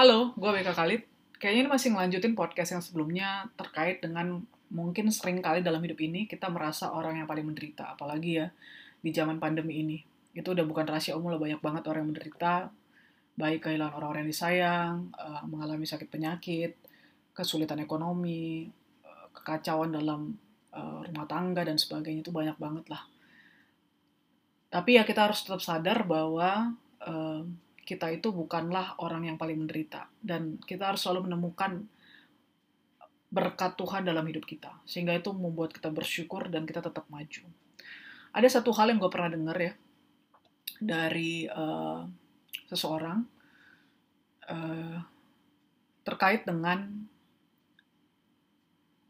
Halo, gue Beka Khalid. Kayaknya ini masih ngelanjutin podcast yang sebelumnya terkait dengan mungkin sering kali dalam hidup ini kita merasa orang yang paling menderita, apalagi ya di zaman pandemi ini. Itu udah bukan rahasia umum lah, banyak banget orang yang menderita, baik kehilangan orang-orang yang disayang, uh, mengalami sakit penyakit, kesulitan ekonomi, uh, kekacauan dalam uh, rumah tangga dan sebagainya itu banyak banget lah. Tapi ya kita harus tetap sadar bahwa kita itu bukanlah orang yang paling menderita dan kita harus selalu menemukan berkat Tuhan dalam hidup kita sehingga itu membuat kita bersyukur dan kita tetap maju. Ada satu hal yang gue pernah dengar ya dari uh, seseorang uh, terkait dengan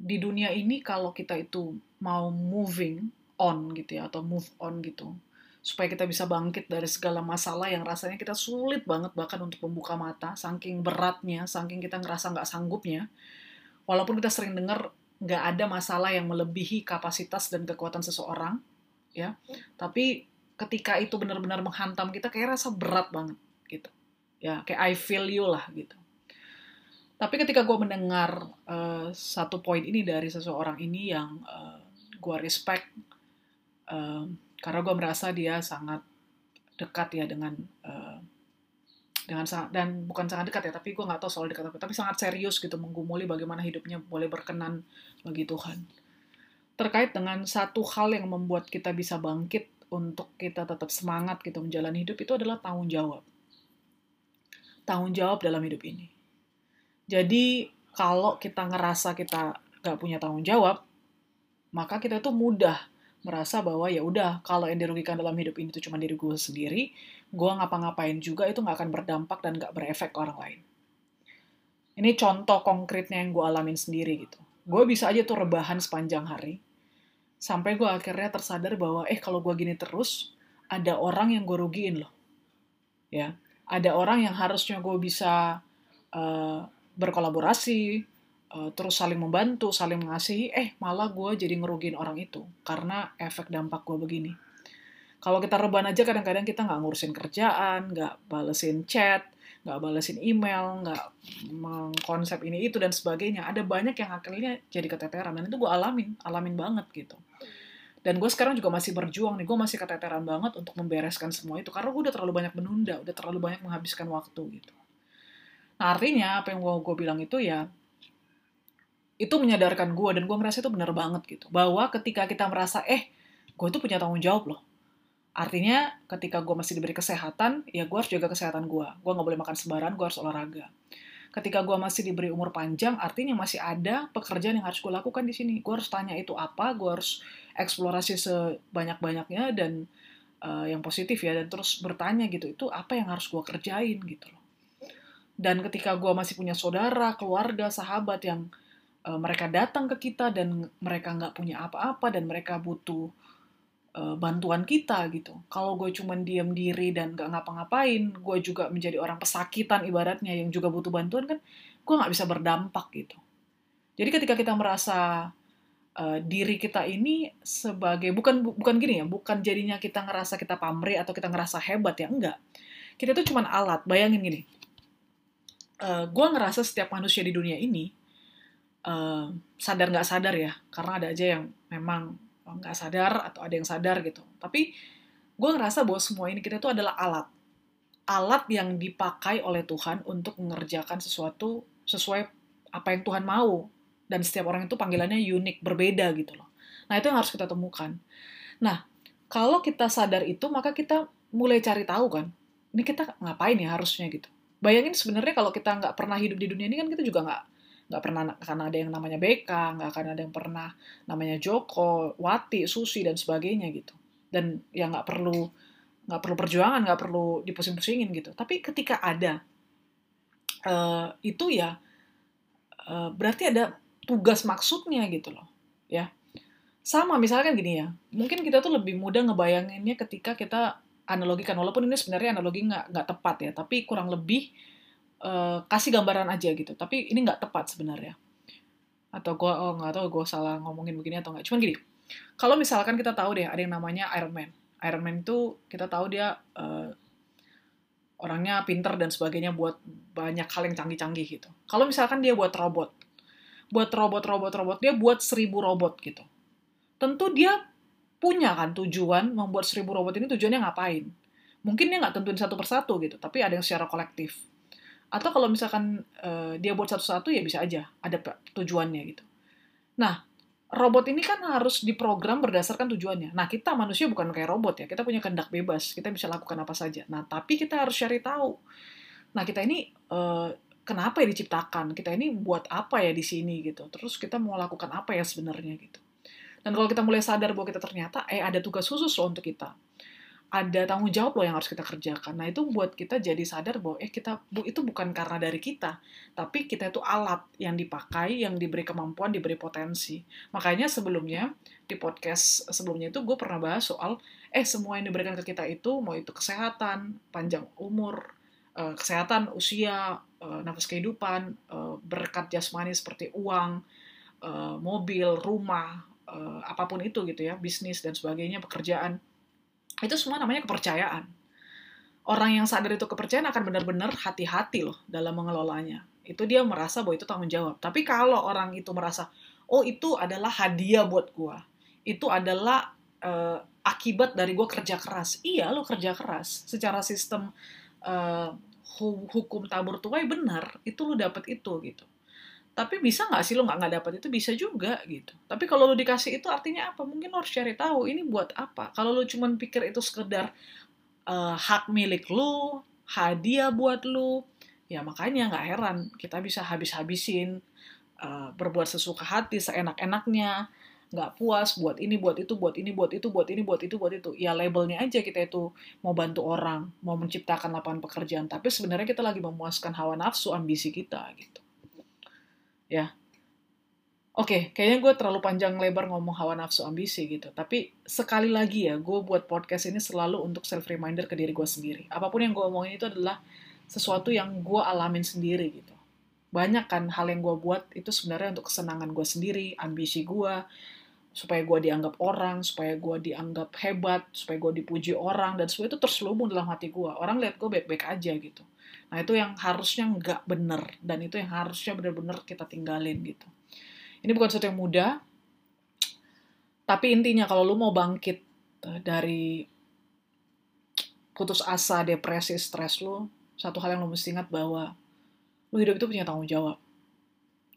di dunia ini kalau kita itu mau moving on gitu ya atau move on gitu supaya kita bisa bangkit dari segala masalah yang rasanya kita sulit banget bahkan untuk membuka mata, saking beratnya, saking kita ngerasa nggak sanggupnya. Walaupun kita sering dengar nggak ada masalah yang melebihi kapasitas dan kekuatan seseorang, ya. Tapi ketika itu benar-benar menghantam kita, kayak rasa berat banget, gitu. Ya, kayak I feel you lah, gitu. Tapi ketika gue mendengar uh, satu poin ini dari seseorang ini yang uh, eh, gue respect, uh, karena gue merasa dia sangat dekat ya dengan uh, dengan sangat dan bukan sangat dekat ya tapi gue nggak tahu soal dekat tapi sangat serius gitu menggumuli bagaimana hidupnya boleh berkenan bagi Tuhan. Terkait dengan satu hal yang membuat kita bisa bangkit untuk kita tetap semangat gitu menjalani hidup itu adalah tanggung jawab. Tanggung jawab dalam hidup ini. Jadi kalau kita ngerasa kita nggak punya tanggung jawab maka kita tuh mudah merasa bahwa ya udah kalau yang dirugikan dalam hidup ini itu cuma diri gue sendiri, gue ngapa-ngapain juga itu nggak akan berdampak dan nggak berefek ke orang lain. Ini contoh konkretnya yang gue alamin sendiri gitu. Gue bisa aja tuh rebahan sepanjang hari, sampai gue akhirnya tersadar bahwa eh kalau gue gini terus, ada orang yang gue rugiin loh. Ya, ada orang yang harusnya gue bisa uh, berkolaborasi, uh, terus saling membantu, saling mengasihi, eh malah gue jadi ngerugiin orang itu karena efek dampak gue begini. Kalau kita rebahan aja kadang-kadang kita nggak ngurusin kerjaan, nggak balesin chat, nggak balesin email, nggak mengkonsep ini itu dan sebagainya. Ada banyak yang akhirnya jadi keteteran dan itu gue alamin, alamin banget gitu. Dan gue sekarang juga masih berjuang nih, gue masih keteteran banget untuk membereskan semua itu karena gue udah terlalu banyak menunda, udah terlalu banyak menghabiskan waktu gitu. Nah artinya apa yang gue bilang itu ya itu menyadarkan gue dan gue ngerasa itu benar banget gitu. Bahwa ketika kita merasa eh gue tuh punya tanggung jawab loh. Artinya ketika gue masih diberi kesehatan ya gue harus jaga kesehatan gue gue nggak boleh makan sembarangan gue harus olahraga. Ketika gue masih diberi umur panjang artinya masih ada pekerjaan yang harus gue lakukan di sini. Gue harus tanya itu apa gue harus eksplorasi sebanyak banyaknya dan uh, yang positif ya dan terus bertanya gitu itu apa yang harus gue kerjain? gitu loh. Dan ketika gue masih punya saudara keluarga sahabat yang uh, mereka datang ke kita dan mereka nggak punya apa-apa dan mereka butuh uh, bantuan kita gitu. Kalau gue cuma diam diri dan nggak ngapa-ngapain, gue juga menjadi orang pesakitan ibaratnya yang juga butuh bantuan kan, gue nggak bisa berdampak gitu. Jadi ketika kita merasa uh, diri kita ini sebagai bukan bukan gini ya, bukan jadinya kita ngerasa kita pamrih atau kita ngerasa hebat ya enggak. Kita tuh cuma alat. Bayangin gini, uh, gue ngerasa setiap manusia di dunia ini uh, sadar nggak sadar ya karena ada aja yang memang nggak sadar atau ada yang sadar gitu. Tapi gue ngerasa bahwa semua ini kita itu adalah alat. Alat yang dipakai oleh Tuhan untuk mengerjakan sesuatu sesuai apa yang Tuhan mau. Dan setiap orang itu panggilannya unik berbeda gitu loh. Nah itu yang harus kita temukan. Nah kalau kita sadar itu maka kita mulai cari tahu kan ini kita ngapain ya harusnya gitu. Bayangin sebenarnya kalau kita nggak pernah hidup di dunia ini kan kita juga nggak nggak pernah akan ada yang namanya BK, nggak akan ada yang pernah namanya Joko, Wati, Susi dan sebagainya gitu. Dan ya nggak perlu nggak perlu perjuangan, nggak perlu dipusing-pusingin gitu. Tapi ketika ada uh, itu ya uh, berarti ada tugas maksudnya gitu loh, ya. Sama misalkan gini ya, mungkin kita tuh lebih mudah ngebayanginnya ketika kita analogikan, walaupun ini sebenarnya analogi nggak nggak tepat ya, tapi kurang lebih uh, kasih gambaran aja gitu tapi ini nggak tepat sebenarnya atau gue oh nggak tahu gue salah ngomongin begini atau nggak cuman gini kalau misalkan kita tahu deh ada yang namanya Iron Man Iron Man itu kita tahu dia uh, orangnya pinter dan sebagainya buat banyak hal yang canggih-canggih gitu. Kalau misalkan dia buat robot, buat robot-robot-robot, dia buat seribu robot gitu. Tentu dia punya kan tujuan membuat seribu robot ini tujuannya ngapain. Mungkin dia nggak tentuin satu persatu gitu, tapi ada yang secara kolektif. Atau kalau misalkan uh, dia buat satu-satu ya bisa aja ada tujuannya gitu. Nah, robot ini kan harus diprogram berdasarkan tujuannya. Nah, kita manusia bukan kayak robot ya. Kita punya kehendak bebas. Kita bisa lakukan apa saja. Nah, tapi kita harus cari tahu. Nah, kita ini uh, kenapa ya diciptakan? Kita ini buat apa ya di sini gitu. Terus kita mau lakukan apa ya sebenarnya gitu. Dan kalau kita mulai sadar bahwa kita ternyata eh ada tugas khusus loh untuk kita ada tanggung jawab loh yang harus kita kerjakan. Nah, itu buat kita jadi sadar bahwa eh kita bu, itu bukan karena dari kita, tapi kita itu alat yang dipakai, yang diberi kemampuan, diberi potensi. Makanya sebelumnya di podcast sebelumnya itu gue pernah bahas soal eh semua yang diberikan ke kita itu mau itu kesehatan, panjang umur, eh, kesehatan, usia, eh, nafas kehidupan, eh, berkat jasmani seperti uang, mobil, rumah, apa pun itu gitu ya, bisnis dan sebagainya, pekerjaan itu semua namanya kepercayaan. Orang yang sadar itu kepercayaan akan benar-benar hati-hati loh dalam mengelolanya. Itu dia merasa bahwa itu tanggung jawab. Tapi kalau orang itu merasa, oh itu adalah hadiah buat gua, itu adalah uh, akibat dari gua kerja keras. Iya lo kerja keras. Secara sistem uh, hukum tabur tuai benar, itu lo dapet itu gitu tapi bisa nggak sih lo nggak nggak dapat itu? Bisa juga gitu. Tapi kalau lo dikasih itu artinya apa? Mungkin lo harus cari tahu ini buat apa? Kalau lo cuma pikir itu sekedar uh, hak milik lo hadiah buat lo ya makanya nggak heran. Kita bisa habis-habisin uh, berbuat sesuka hati seenak-enaknya. Nggak puas buat ini buat itu buat ini buat itu buat ini buat itu buat itu. Ya labelnya aja kita itu mau bantu orang mau menciptakan lapangan pekerjaan. Tapi sebenarnya kita lagi memuaskan hawa nafsu ambisi kita gitu ya Oke, okay, kayaknya gue terlalu panjang lebar ngomong hawa nafsu ambisi gitu. Tapi sekali lagi ya, gue buat podcast ini selalu untuk self reminder ke diri gue sendiri. Apa pun yang gue omongin itu adalah sesuatu yang gue alamin sendiri gitu. Banyak kan hal yang gue buat itu sebenarnya untuk kesenangan gue sendiri, ambisi gue, supaya gue dianggap orang, supaya gue dianggap hebat, supaya gue dipuji orang, dan semua itu terselubung dalam hati gue. Orang lihat gue baik-baik aja gitu. Nah itu yang harusnya nggak bener dan itu yang harusnya bener-bener kita tinggalin gitu. Ini bukan sesuatu yang mudah, tapi intinya kalau lu mau bangkit eh, dari putus asa, depresi, stres lu, satu hal yang lu mesti ingat bahwa lu hidup itu punya tanggung jawab.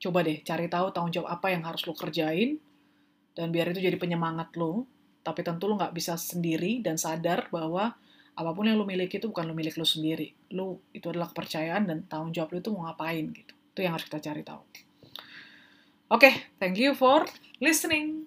Coba deh cari tahu tanggung jawab apa yang harus lu kerjain, dan biar itu jadi penyemangat lu, tapi tentu lu nggak bisa sendiri dan sadar bahwa apa pun yang lu miliki itu bukan lu milik lu sendiri. Lu itu adalah kepercayaan dan tanggung jawab lu itu mau ngapain gitu. Itu yang harus kita cari tahu. Oke, okay, thank you for listening.